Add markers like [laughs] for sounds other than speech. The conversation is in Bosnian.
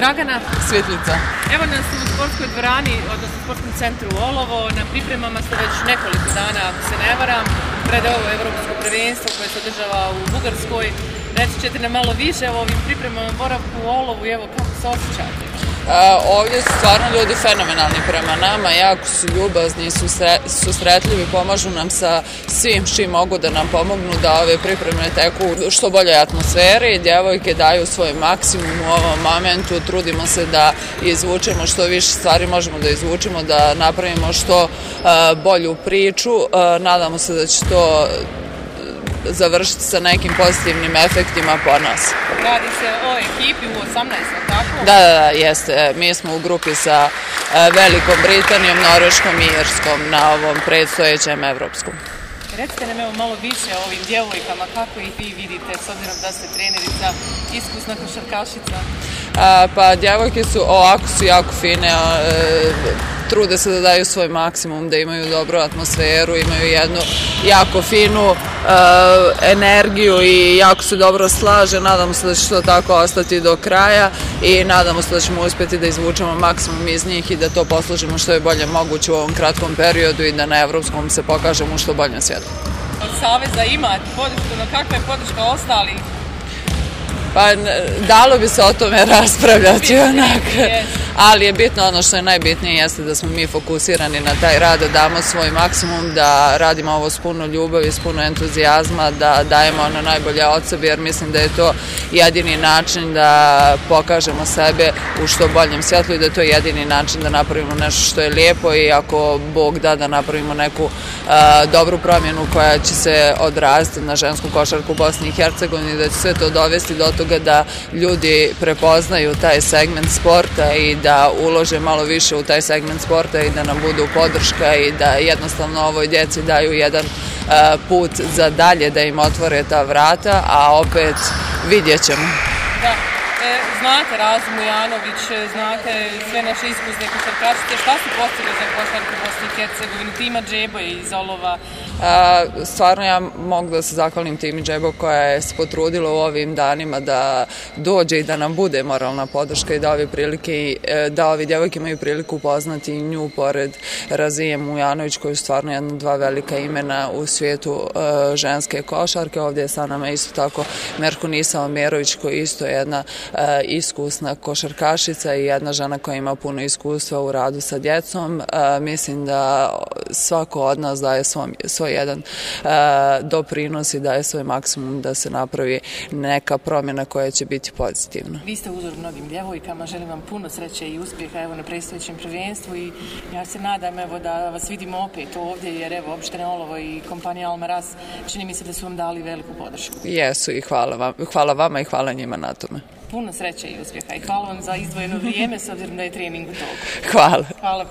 Dragana. Svjetlica. Evo nas u sportskoj dvorani, odnosno sportskom centru Olovo. Na pripremama ste već nekoliko dana, ako se ne varam, pred ovo evropsko prvenstvo koje se održava u Bugarskoj. Reći ćete nam malo više o ovim pripremama boravku u Olovu i evo kako se osjećate? Ovdje su stvarno ljudi fenomenalni prema nama, jako su ljubazni, susretljivi, pomažu nam sa svim čim mogu da nam pomognu da ove pripreme teku u što boljoj atmosferi. Djevojke daju svoj maksimum u ovom momentu, trudimo se da izvučemo što više stvari možemo da izvučemo, da napravimo što bolju priču. Nadamo se da će to završiti sa nekim pozitivnim efektima po nas. Radi se o ekipi u 18. tako? Da, da, da, jeste. E, mi smo u grupi sa e, Velikom Britanijom, Norveškom i Irskom na ovom predstojećem evropskom. Recite nam evo malo više o ovim djevojkama, kako ih vi vidite, s obzirom da ste trenerica, iskusna košarkašica? Pa djevojke su, ovako su jako fine, trude se da daju svoj maksimum, da imaju dobru atmosferu, imaju jednu jako finu energiju i jako se dobro slaže. Nadamo se da će to tako ostati do kraja i nadamo se da ćemo uspjeti da izvučemo maksimum iz njih i da to poslužimo što je bolje moguće u ovom kratkom periodu i da na evropskom se pokažemo u što boljem svijetu. Od Saveza imate podršku, no kakva je podrška ostali Pa dalo bi se o tome [laughs] raspravljati onak. Ali je bitno ono što je najbitnije jeste da smo mi fokusirani na taj rad, da damo svoj maksimum, da radimo ovo s puno ljubavi, s puno entuzijazma, da dajemo ono najbolje od sebe jer mislim da je to jedini način da pokažemo sebe u što boljem svjetlu i da je to jedini način da napravimo nešto što je lijepo i ako Bog da da napravimo neku uh, dobru promjenu koja će se odraziti na žensku košarku u Bosni i Hercegovini, da će sve to dovesti do toga toga da ljudi prepoznaju taj segment sporta i da da ulože malo više u taj segment sporta i da nam budu podrška i da jednostavno ovoj djeci daju jedan e, put za dalje da im otvore ta vrata, a opet vidjet ćemo. Da. E, znate Razimu Janović, znate sve naše iskuzne košarkašice, šta su postigli za košarku Bosni i Hercegovini, tima Džebo iz Olova? Stvarno ja mogu da se zahvalim timi Džebo koja je se potrudila u ovim danima da dođe i da nam bude moralna podrška i da ove prilike, e, da ovi djevojke imaju priliku upoznati nju pored Razije Mujanović koji je stvarno jedna dva velika imena u svijetu e, ženske košarke. Ovdje je sa nama isto tako Merkunisa Omerović koji je isto jedna e, iskusna košarkašica i jedna žena koja ima puno iskustva u radu sa djecom. E, mislim da svako od nas daje svoj jedan e, doprinos i daje svoj maksimum da se napravi neka promjena koja će biti pozitivna. Vi ste uzor mnogim djevojkama, želim vam puno sreće i uspjeha evo na predstavljećem prvenstvu i ja se nadam evo da vas vidimo opet ovdje jer evo opštene Olovo i kompanija Almaraz čini mi se da su vam dali veliku podršku. Jesu i hvala, vam, hvala vama i hvala njima na tome puno sreće i uspjeha i hvala vam za izdvojeno vrijeme s obzirom da je trening u toku. Hvala. Hvala.